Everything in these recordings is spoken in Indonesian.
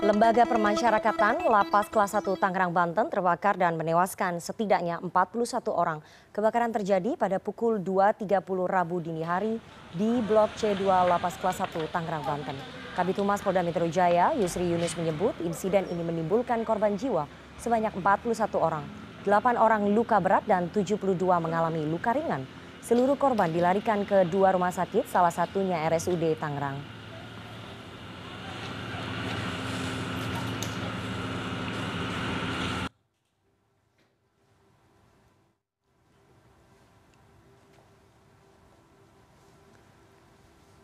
Lembaga Permasyarakatan Lapas Kelas 1 Tangerang Banten terbakar dan menewaskan setidaknya 41 orang. Kebakaran terjadi pada pukul 2.30 Rabu dini hari di Blok C2 Lapas Kelas 1 Tangerang Banten. Kabit Humas Polda Metro Jaya, Yusri Yunus menyebut insiden ini menimbulkan korban jiwa sebanyak 41 orang. 8 orang luka berat dan 72 mengalami luka ringan. Seluruh korban dilarikan ke dua rumah sakit, salah satunya RSUD Tangerang.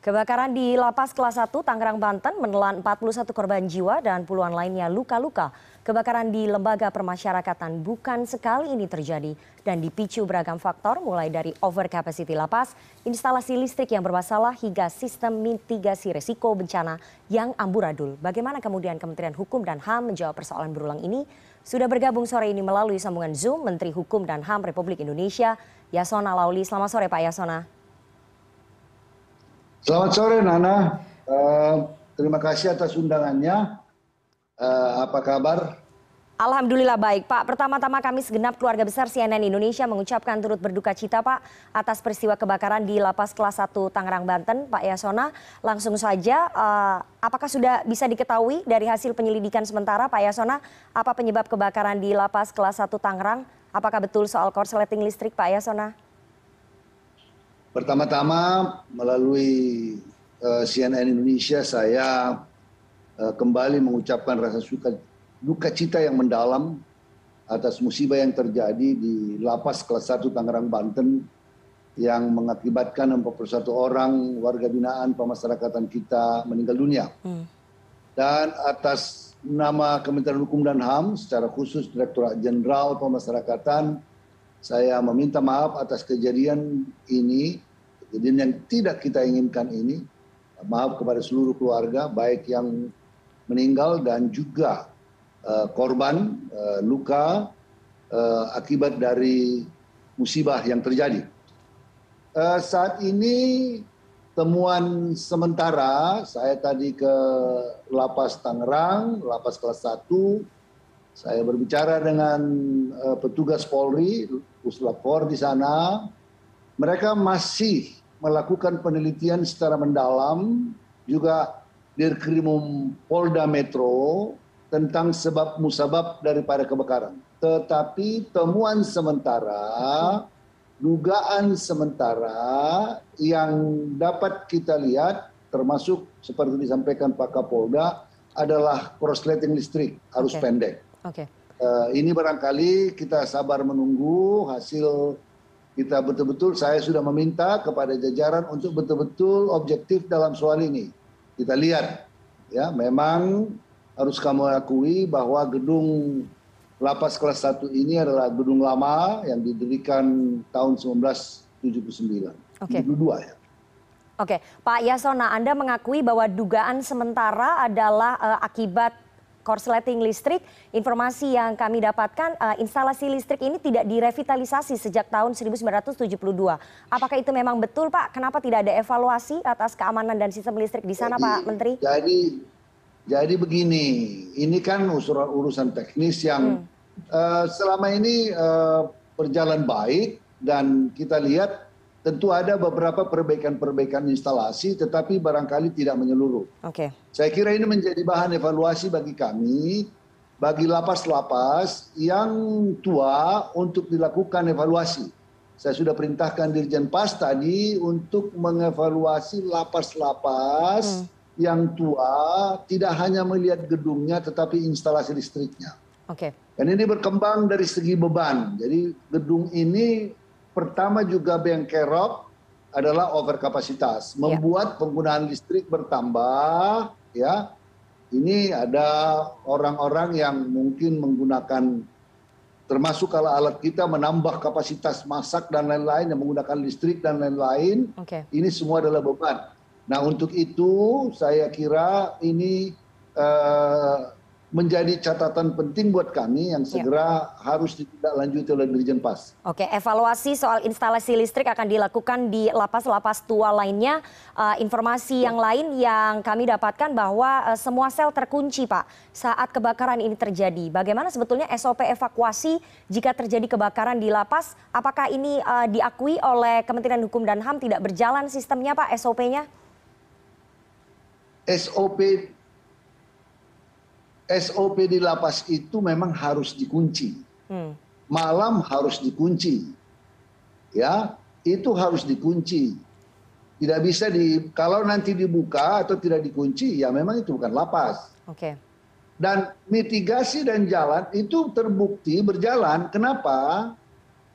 Kebakaran di Lapas Kelas 1 Tangerang Banten menelan 41 korban jiwa dan puluhan lainnya luka-luka. Kebakaran di lembaga permasyarakatan bukan sekali ini terjadi dan dipicu beragam faktor mulai dari over capacity lapas, instalasi listrik yang bermasalah hingga sistem mitigasi resiko bencana yang amburadul. Bagaimana kemudian Kementerian Hukum dan HAM menjawab persoalan berulang ini? Sudah bergabung sore ini melalui sambungan Zoom Menteri Hukum dan HAM Republik Indonesia, Yasona Lauli. Selamat sore Pak Yasona. Selamat sore Nana. Uh, terima kasih atas undangannya. Uh, apa kabar? Alhamdulillah baik Pak. Pertama-tama kami segenap keluarga besar CNN Indonesia mengucapkan turut berduka cita Pak atas peristiwa kebakaran di Lapas Kelas 1 Tangerang Banten. Pak Yasona langsung saja uh, apakah sudah bisa diketahui dari hasil penyelidikan sementara Pak Yasona apa penyebab kebakaran di Lapas Kelas 1 Tangerang? Apakah betul soal korsleting listrik Pak Yasona? Pertama tama melalui eh, cnn indonesia saya eh, kembali mengucapkan rasa suka duka cita yang mendalam atas musibah yang terjadi di lapas kelas 1 Tangerang Banten yang mengakibatkan 41 orang warga binaan pemasyarakatan kita meninggal dunia. Hmm. Dan atas nama Kementerian Hukum dan HAM secara khusus Direktorat Jenderal Pemasyarakatan saya meminta maaf atas kejadian ini kejadian yang tidak kita inginkan ini maaf kepada seluruh keluarga baik yang meninggal dan juga uh, korban uh, luka uh, akibat dari musibah yang terjadi. Uh, saat ini temuan sementara saya tadi ke lapas Tangerang, lapas kelas 1 saya berbicara dengan uh, petugas Polri, Puslapor di sana. Mereka masih melakukan penelitian secara mendalam, juga Dirkrimum Polda Metro tentang sebab musabab daripada kebakaran. Tetapi temuan sementara, dugaan sementara yang dapat kita lihat termasuk seperti disampaikan Pak Kapolda adalah korsleting listrik arus okay. pendek. Okay. Uh, ini barangkali kita sabar menunggu hasil kita betul betul saya sudah meminta kepada jajaran untuk betul betul objektif dalam soal ini. Kita lihat ya memang harus kamu akui bahwa gedung lapas kelas 1 ini adalah gedung lama yang didirikan tahun 1979. Oke. Okay. 72 ya. Oke, Pak Yasona, Anda mengakui bahwa dugaan sementara adalah uh, akibat korsleting listrik. Informasi yang kami dapatkan uh, instalasi listrik ini tidak direvitalisasi sejak tahun 1972 apakah itu memang betul pak? Kenapa tidak ada evaluasi atas keamanan dan sistem listrik di sana jadi, pak menteri? jadi jadi begini ini kan urusan, urusan teknis yang hmm. uh, selama ini uh, berjalan baik dan kita lihat tentu ada beberapa perbaikan perbaikan instalasi tetapi barangkali tidak menyeluruh. Oke. Saya kira ini menjadi bahan evaluasi bagi kami, bagi lapas-lapas yang tua untuk dilakukan evaluasi. Saya sudah perintahkan Dirjen Pas tadi untuk mengevaluasi lapas-lapas hmm. yang tua, tidak hanya melihat gedungnya tetapi instalasi listriknya. Oke. Dan ini berkembang dari segi beban. Jadi gedung ini pertama juga bengkerok adalah overkapasitas ya. membuat penggunaan listrik bertambah ya ini ada orang-orang yang mungkin menggunakan termasuk kalau alat kita menambah kapasitas masak dan lain-lain yang menggunakan listrik dan lain-lain okay. ini semua adalah beban nah untuk itu saya kira ini uh, menjadi catatan penting buat kami yang Ya. segera harus ditindaklanjuti oleh Dirjen Pas. Oke, evaluasi soal instalasi listrik akan dilakukan di lapas-lapas tua lainnya. Eh, informasi yang lain yang kami dapatkan bahwa eh, semua sel terkunci, Pak, saat kebakaran ini terjadi. Bagaimana sebetulnya SOP evakuasi jika terjadi kebakaran di lapas? Apakah ini eh, diakui oleh Kementerian Hukum dan HAM tidak berjalan sistemnya, Pak, SOP-nya? SOP SOP di lapas itu memang harus dikunci. Hmm. Malam harus dikunci. Ya, itu harus dikunci. Tidak bisa di kalau nanti dibuka atau tidak dikunci ya memang itu bukan lapas. Oke. Dan mitigasi dan jalan itu terbukti berjalan. Kenapa?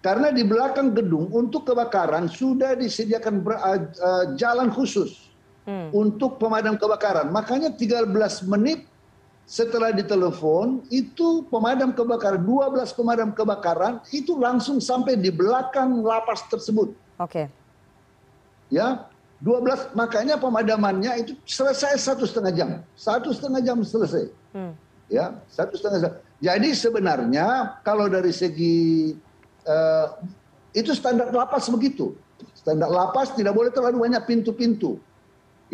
Karena di belakang gedung untuk kebakaran sudah disediakan ber- uh, uh, jalan khusus Hmm. untuk pemadam kebakaran. Makanya 13 menit setelah ditelepon itu pemadam kebakaran 12 pemadam kebakaran itu langsung sampai di belakang lapas tersebut. Oke. Ya, 12 makanya pemadamannya itu selesai satu setengah jam, satu setengah jam selesai. Hmm. Ya, satu setengah jam. Jadi sebenarnya kalau dari segi eh, itu standar lapas begitu. Standar lapas tidak boleh terlalu banyak pintu-pintu.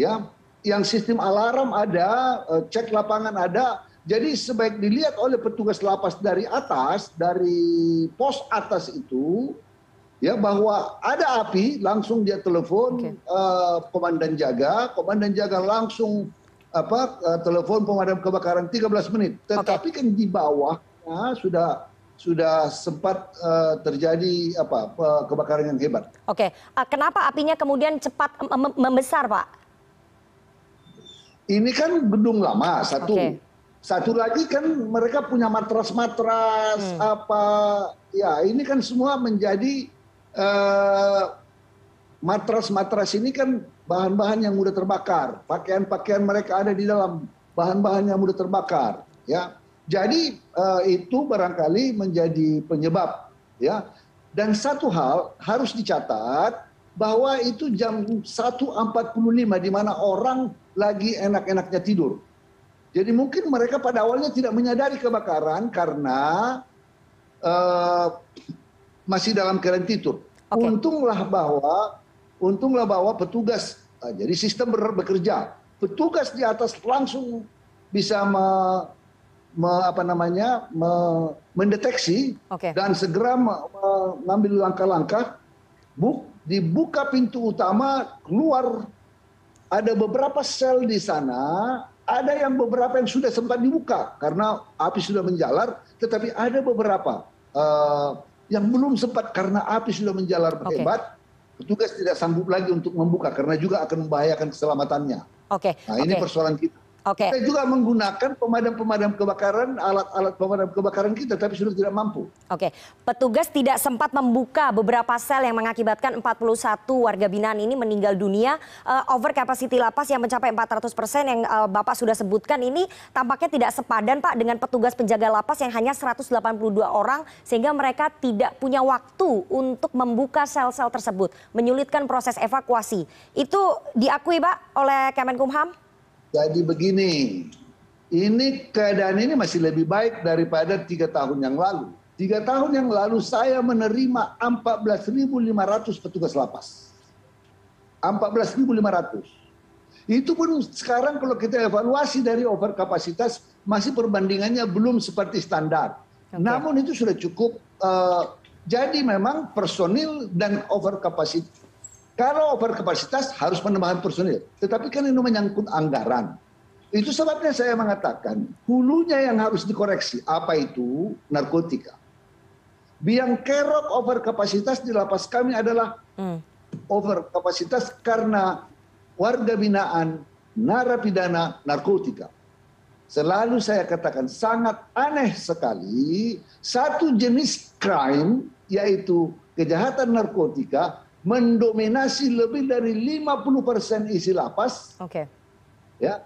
Ya, yang sistem alarm ada, eh, cek lapangan ada. Jadi sebaik dilihat oleh petugas lapas dari atas, dari pos atas itu, ya bahwa ada api, langsung dia telepon eh, komandan jaga, komandan jaga langsung apa eh, telepon pemadam kebakaran 13 menit. Tetapi kan di bawahnya sudah sudah sempat eh, terjadi apa kebakaran yang hebat. Oke, Eh, kenapa apinya kemudian cepat mem- mem- membesar, Pak? Ini kan gedung lama satu. Satu lagi kan mereka punya matras-matras Hmm. apa ya ini kan semua menjadi eh, matras-matras ini kan bahan-bahan yang mudah terbakar. Pakaian-pakaian mereka ada di dalam bahan-bahan yang mudah terbakar ya. Jadi eh, itu barangkali menjadi penyebab ya. Dan satu hal harus dicatat bahwa itu jam 1.45 di mana orang lagi enak-enaknya tidur. Jadi mungkin mereka pada awalnya tidak menyadari kebakaran karena eh, masih dalam keadaan tidur. Oke. Untunglah bahwa untunglah bahwa petugas eh, jadi sistem ber- bekerja. Petugas di atas langsung bisa me- me- apa namanya me- mendeteksi Oke. dan segera me- mengambil langkah-langkah. Bu, dibuka pintu utama keluar ada beberapa sel di sana, ada yang beberapa yang sudah sempat dibuka karena api sudah menjalar, tetapi ada beberapa eh, yang belum sempat karena api sudah menjalar Oke. hebat. Petugas tidak sanggup lagi untuk membuka karena juga akan membahayakan keselamatannya. Oke. Nah ini persoalan kita. Oke. Kita juga menggunakan pemadam-pemadam kebakaran, alat-alat pemadam kebakaran kita, tapi sudah tidak mampu. Oke, petugas tidak sempat membuka beberapa sel yang mengakibatkan 41 warga binaan ini meninggal dunia. Eh, over capacity lapas yang mencapai 400 persen yang eh, Bapak sudah sebutkan ini tampaknya tidak sepadan Pak dengan petugas penjaga lapas yang hanya 182 orang sehingga mereka tidak punya waktu untuk membuka sel-sel tersebut, menyulitkan proses evakuasi. Itu diakui Pak oleh Kemenkumham? Jadi begini, ini keadaan ini masih lebih baik daripada tiga tahun yang lalu. Tiga tahun yang lalu saya menerima 14.500 petugas lapas. 14.500. Itu pun sekarang kalau kita evaluasi dari over kapasitas masih perbandingannya belum seperti standar. Oke. Namun itu sudah cukup. eh, jadi memang personil dan over kapasitas. Kalau over kapasitas harus penambahan personil. Tetapi kan ini menyangkut anggaran. Itu sebabnya saya mengatakan hulunya yang harus dikoreksi. Apa itu? Narkotika. Biang kerok over kapasitas di lapas kami adalah Hmm. over kapasitas karena warga binaan, narapidana, narkotika. Selalu saya katakan sangat aneh sekali satu jenis crime yaitu kejahatan narkotika mendominasi lebih dari 50% isi lapas Oke. ya.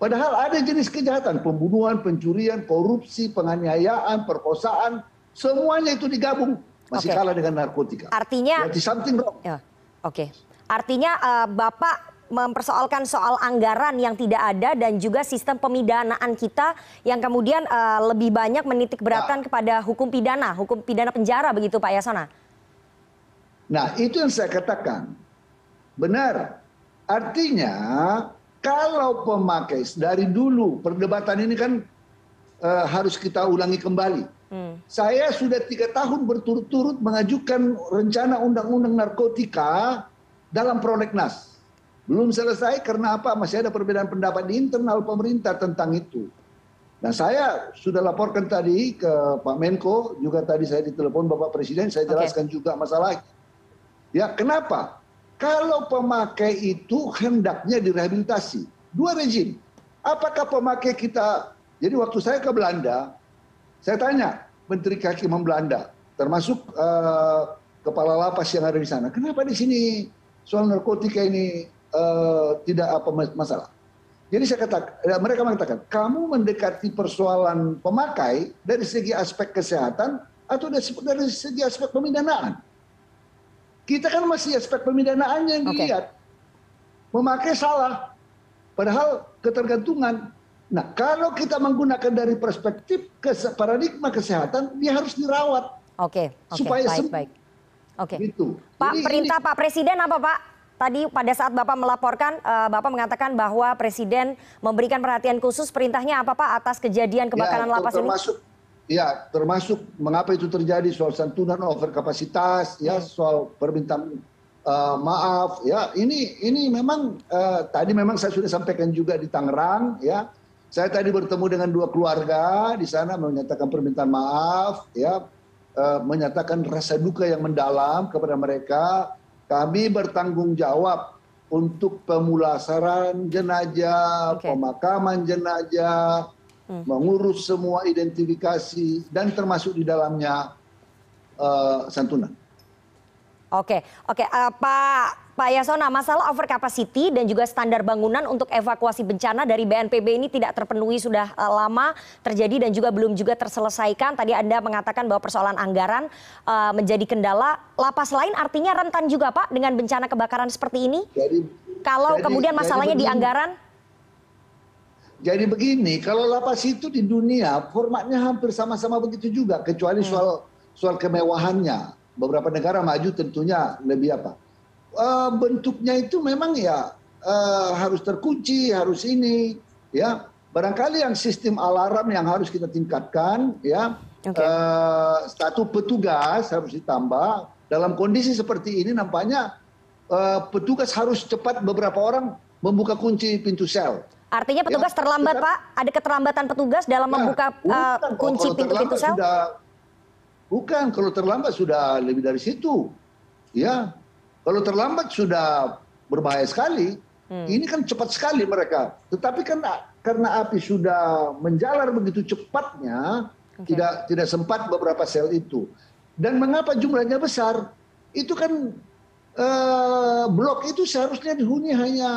Padahal ada jenis kejahatan, pembunuhan, pencurian, korupsi, penganiayaan, perkosaan, semuanya itu digabung masih Oke. kalah dengan narkotika. Artinya Berarti something wrong. Ya, oke. Artinya eh, Bapak mempersoalkan soal anggaran yang tidak ada dan juga sistem pemidanaan kita yang kemudian uh, lebih banyak menitik beratkan nah. kepada hukum pidana, hukum pidana penjara begitu Pak Yasona. Nah itu yang saya katakan, benar. Artinya kalau pemakai dari dulu perdebatan ini kan uh, harus kita ulangi kembali. Hmm. Saya sudah tiga tahun berturut-turut mengajukan rencana undang-undang narkotika dalam prolegnas. Belum selesai karena apa? Masih ada perbedaan pendapat di internal pemerintah tentang itu. Nah saya sudah laporkan tadi ke Pak Menko, juga tadi saya ditelepon Bapak Presiden, saya jelaskan okay. juga masalah. Ya kenapa? Kalau pemakai itu hendaknya direhabilitasi. Dua rezim. Apakah pemakai kita, jadi waktu saya ke Belanda, saya tanya Menteri Kehakiman Belanda, termasuk uh, kepala lapas yang ada di sana, kenapa di sini soal narkotika ini uh, tidak apa masalah. Jadi saya katakan, ya, mereka mengatakan, kamu mendekati persoalan pemakai dari segi aspek kesehatan atau dari segi aspek pemindanaan. Kita kan masih aspek pemindanaan yang dilihat. Okay. Memakai salah, padahal ketergantungan. Nah, kalau kita menggunakan dari perspektif paradigma kesehatan, dia harus dirawat. Oke, okay, okay, supaya baik, baik. Oke. Gitu. Pak Jadi, perintah ini... Pak Presiden apa Pak? Tadi pada saat Bapak melaporkan, uh, Bapak mengatakan bahwa Presiden memberikan perhatian khusus. Perintahnya apa Pak atas kejadian ya, kebakaran ya, lapas termasuk, ini? Ya, termasuk mengapa itu terjadi soal santunan over kapasitas, ya hmm. soal permintaan uh, maaf, ya ini ini memang uh, tadi memang saya sudah sampaikan juga di Tangerang, ya. Saya tadi bertemu dengan dua keluarga di sana menyatakan permintaan maaf, ya Eh, menyatakan rasa duka yang mendalam kepada mereka. Kami bertanggung jawab untuk pemulasaran jenazah, okay. pemakaman jenazah. Mengurus semua identifikasi dan termasuk di dalamnya uh, santunan. Oke, oke, uh, Pak Pak Yasona, masalah over capacity dan juga standar bangunan untuk evakuasi bencana dari BNPB ini tidak terpenuhi sudah uh, lama terjadi dan juga belum juga terselesaikan. Tadi Anda mengatakan bahwa persoalan anggaran uh, menjadi kendala. Lapas lain artinya rentan juga Pak dengan bencana kebakaran seperti ini? Jadi, Kalau jadi, kemudian masalahnya jadi di anggaran? Jadi begini, kalau lapas itu di dunia formatnya hampir sama-sama begitu juga, kecuali hmm. soal soal kemewahannya. Beberapa negara maju tentunya lebih apa? uh, bentuknya itu memang ya uh, harus terkunci, harus ini, ya. Barangkali yang sistem alarm yang harus kita tingkatkan, ya. Okay. Uh, status petugas harus ditambah. Dalam kondisi seperti ini nampaknya uh, petugas harus cepat beberapa orang membuka kunci pintu sel. Artinya petugas ya, terlambat, Pak? Ada keterlambatan petugas dalam ya, membuka uh, kunci pintu-pintu sel? Sudah, bukan, kalau terlambat sudah lebih dari situ. Ya, kalau terlambat sudah berbahaya sekali. Hmm. Ini kan cepat sekali mereka. Tetapi kan karena api sudah menjalar begitu cepatnya, okay. tidak tidak sempat beberapa sel itu. Dan mengapa jumlahnya besar? Itu kan uh, blok itu seharusnya dihuni hanya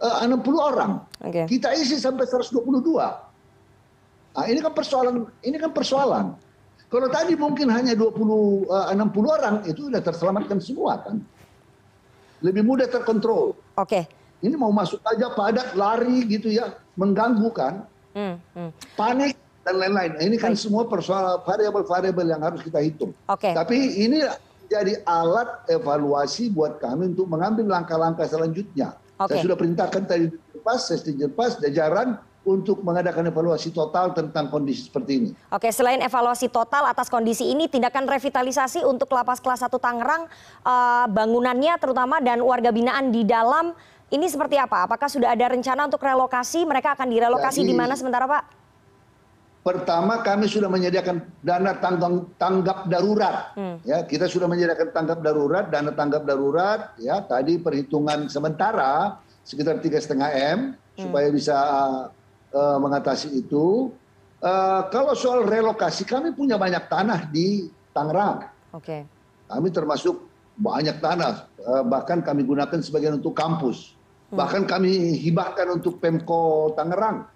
60 orang. Okay. Kita isi sampai 122. Nah, ini kan persoalan ini kan persoalan. Kalau tadi mungkin hanya 20 uh, 60 orang itu sudah terselamatkan semua kan lebih mudah terkontrol. Oke. Ini mau masuk aja padat, lari gitu ya, mengganggu kan, hmm, hmm. panik dan lain-lain. Ini kan Baik. semua persoalan variabel-variabel yang harus kita hitung. Oke. Tapi ini jadi alat evaluasi buat kami untuk mengambil langkah-langkah selanjutnya. Oke. Saya sudah perintahkan tadi pas, saya pas, jajaran untuk mengadakan evaluasi total tentang kondisi seperti ini. Oke, selain evaluasi total atas kondisi ini, tindakan revitalisasi untuk lapas kelas 1 Tangerang, uh, bangunannya terutama dan warga binaan di dalam, ini seperti apa? Apakah sudah ada rencana untuk relokasi? Mereka akan direlokasi di mana sementara Pak? Pertama kami sudah menyediakan dana tanggap darurat. Hmm. Ya, kita sudah menyediakan tanggap darurat, dana tanggap darurat. Ya, tadi perhitungan sementara sekitar tiga setengah m hmm. supaya bisa uh, mengatasi itu. Uh, kalau soal relokasi, kami punya banyak tanah di Tangerang. Oke. Okay. Kami termasuk banyak tanah, uh, bahkan kami gunakan sebagian untuk kampus. Hmm. Bahkan kami hibahkan untuk Pemko Tangerang.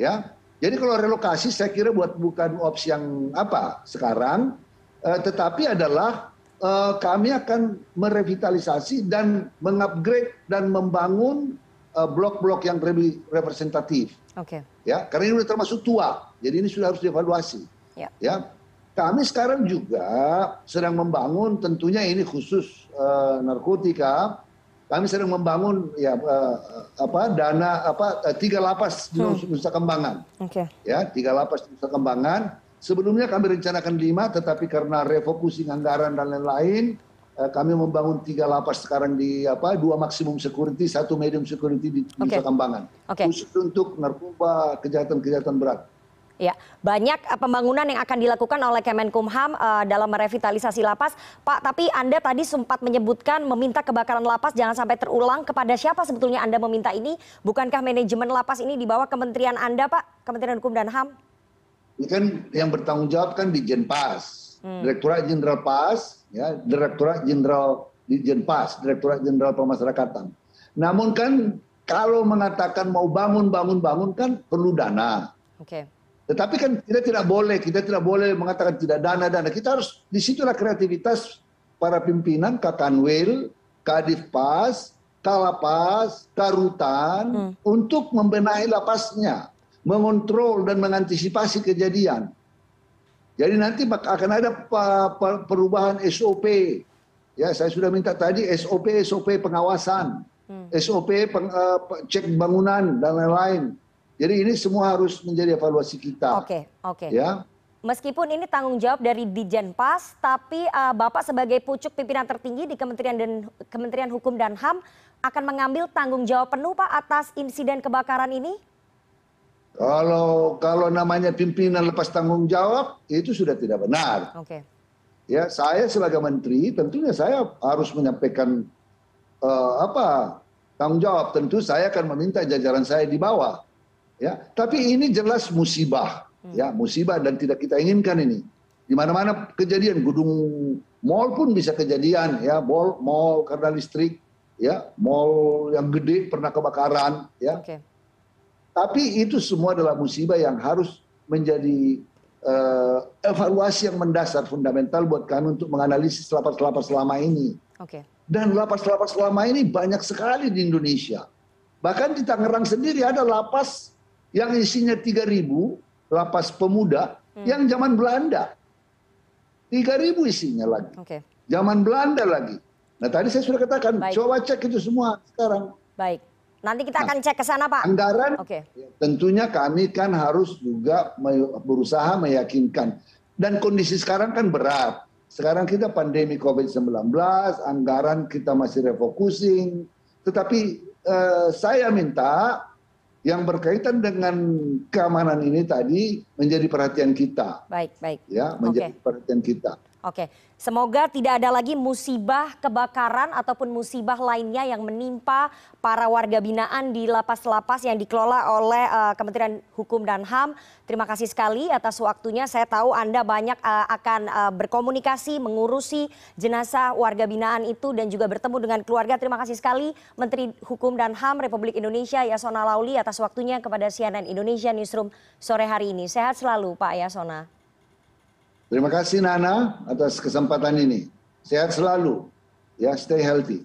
Ya, jadi kalau relokasi saya kira buat bukan opsi yang apa sekarang, uh, tetapi adalah uh, kami akan merevitalisasi dan mengupgrade dan membangun blok-blok uh, yang lebih representatif. Oke. Okay. Ya, karena ini sudah termasuk tua, jadi ini sudah harus dievaluasi. Ya. ya. Kami sekarang juga sedang membangun, tentunya ini khusus uh, narkotika. Kami sedang membangun ya uh, apa dana apa uh, tiga lapas di hmm. Nusa Kembangan. Oke. Okay. Ya, tiga lapas di Nusa Kembangan Sebelumnya kami rencanakan lima, tetapi karena refocusing anggaran dan lain-lain, eh, kami membangun tiga lapas sekarang di apa dua maksimum security, satu medium security di okay. Nusa Kambangan, okay. khusus untuk narkoba kejahatan-kejahatan berat. Ya, banyak eh, pembangunan yang akan dilakukan oleh Kemenkumham uh, dalam merevitalisasi lapas. Pak, tapi Anda tadi sempat menyebutkan meminta kebakaran lapas jangan sampai terulang. Kepada siapa sebetulnya Anda meminta ini? Bukankah manajemen lapas ini di bawah kementerian Anda, Pak? Kementerian Hukum dan HAM? ini kan yang bertanggung jawab kan di Jenpas, hmm. Direktorat Jenderal Pas, ya, Direktorat Jenderal di Jenpas, Direktorat Jenderal Pemasyarakatan. Namun kan kalau mengatakan mau bangun bangun bangun kan perlu dana. Oke. Okay. Tetapi kan kita tidak boleh, kita tidak boleh mengatakan tidak dana dana. Kita harus di situlah kreativitas para pimpinan Kakanwil, Kadif Pas, Kalapas, Karutan hmm. untuk membenahi lapasnya mengontrol dan mengantisipasi kejadian. Jadi nanti akan ada perubahan SOP. Ya, saya sudah minta tadi SOP SOP pengawasan, hmm. SOP peng, uh, cek bangunan dan lain-lain. Jadi ini semua harus menjadi evaluasi kita. Oke, oke. Ya. Meskipun ini tanggung jawab dari Dijenpas, tapi uh, Bapak sebagai pucuk pimpinan tertinggi di Kementerian dan Kementerian Hukum dan HAM akan mengambil tanggung jawab penuh Pak atas insiden kebakaran ini? Kalau kalau namanya pimpinan lepas tanggung jawab itu sudah tidak benar. Oke. Okay. Ya, saya sebagai menteri tentunya saya harus menyampaikan uh, apa tanggung jawab. Tentu saya akan meminta jajaran saya di bawah. Ya, tapi ini jelas musibah. Hmm. Ya, musibah dan tidak kita inginkan ini. Di mana-mana kejadian gedung mall pun bisa kejadian ya, mall mall karena listrik ya, mall yang gede pernah kebakaran ya. Okay tapi itu semua adalah musibah yang harus menjadi uh, evaluasi yang mendasar fundamental buat kami untuk menganalisis lapas-lapas selama ini. Okay. Dan lapas-lapas selama ini banyak sekali di Indonesia. Bahkan di Tangerang sendiri ada lapas yang isinya 3.000 lapas pemuda hmm. yang zaman Belanda. 3.000 isinya lagi. Okay. Zaman Belanda lagi. Nah tadi saya sudah katakan, Baik. coba cek itu semua sekarang. Baik. Nanti kita akan cek ke sana Pak. Anggaran okay. tentunya kami kan harus juga berusaha meyakinkan. Dan kondisi sekarang kan berat. Sekarang kita pandemi COVID-19, anggaran kita masih refocusing. Tetapi eh, saya minta yang berkaitan dengan keamanan ini tadi menjadi perhatian kita. Oke, semoga tidak ada lagi musibah kebakaran ataupun musibah lainnya yang menimpa para warga binaan di lapas-lapas yang dikelola oleh uh, Kementerian Hukum dan HAM. Terima kasih sekali atas waktunya. Saya tahu Anda banyak uh, akan uh, berkomunikasi, mengurusi jenazah warga binaan itu dan juga bertemu dengan keluarga. Terima kasih sekali Menteri Hukum dan HAM Republik Indonesia Yasona Lauli atas waktunya kepada CNN Indonesia Newsroom sore hari ini. Sehat selalu Pak Yasona. Terima kasih Nana atas kesempatan ini. Sehat selalu. Ya, stay healthy.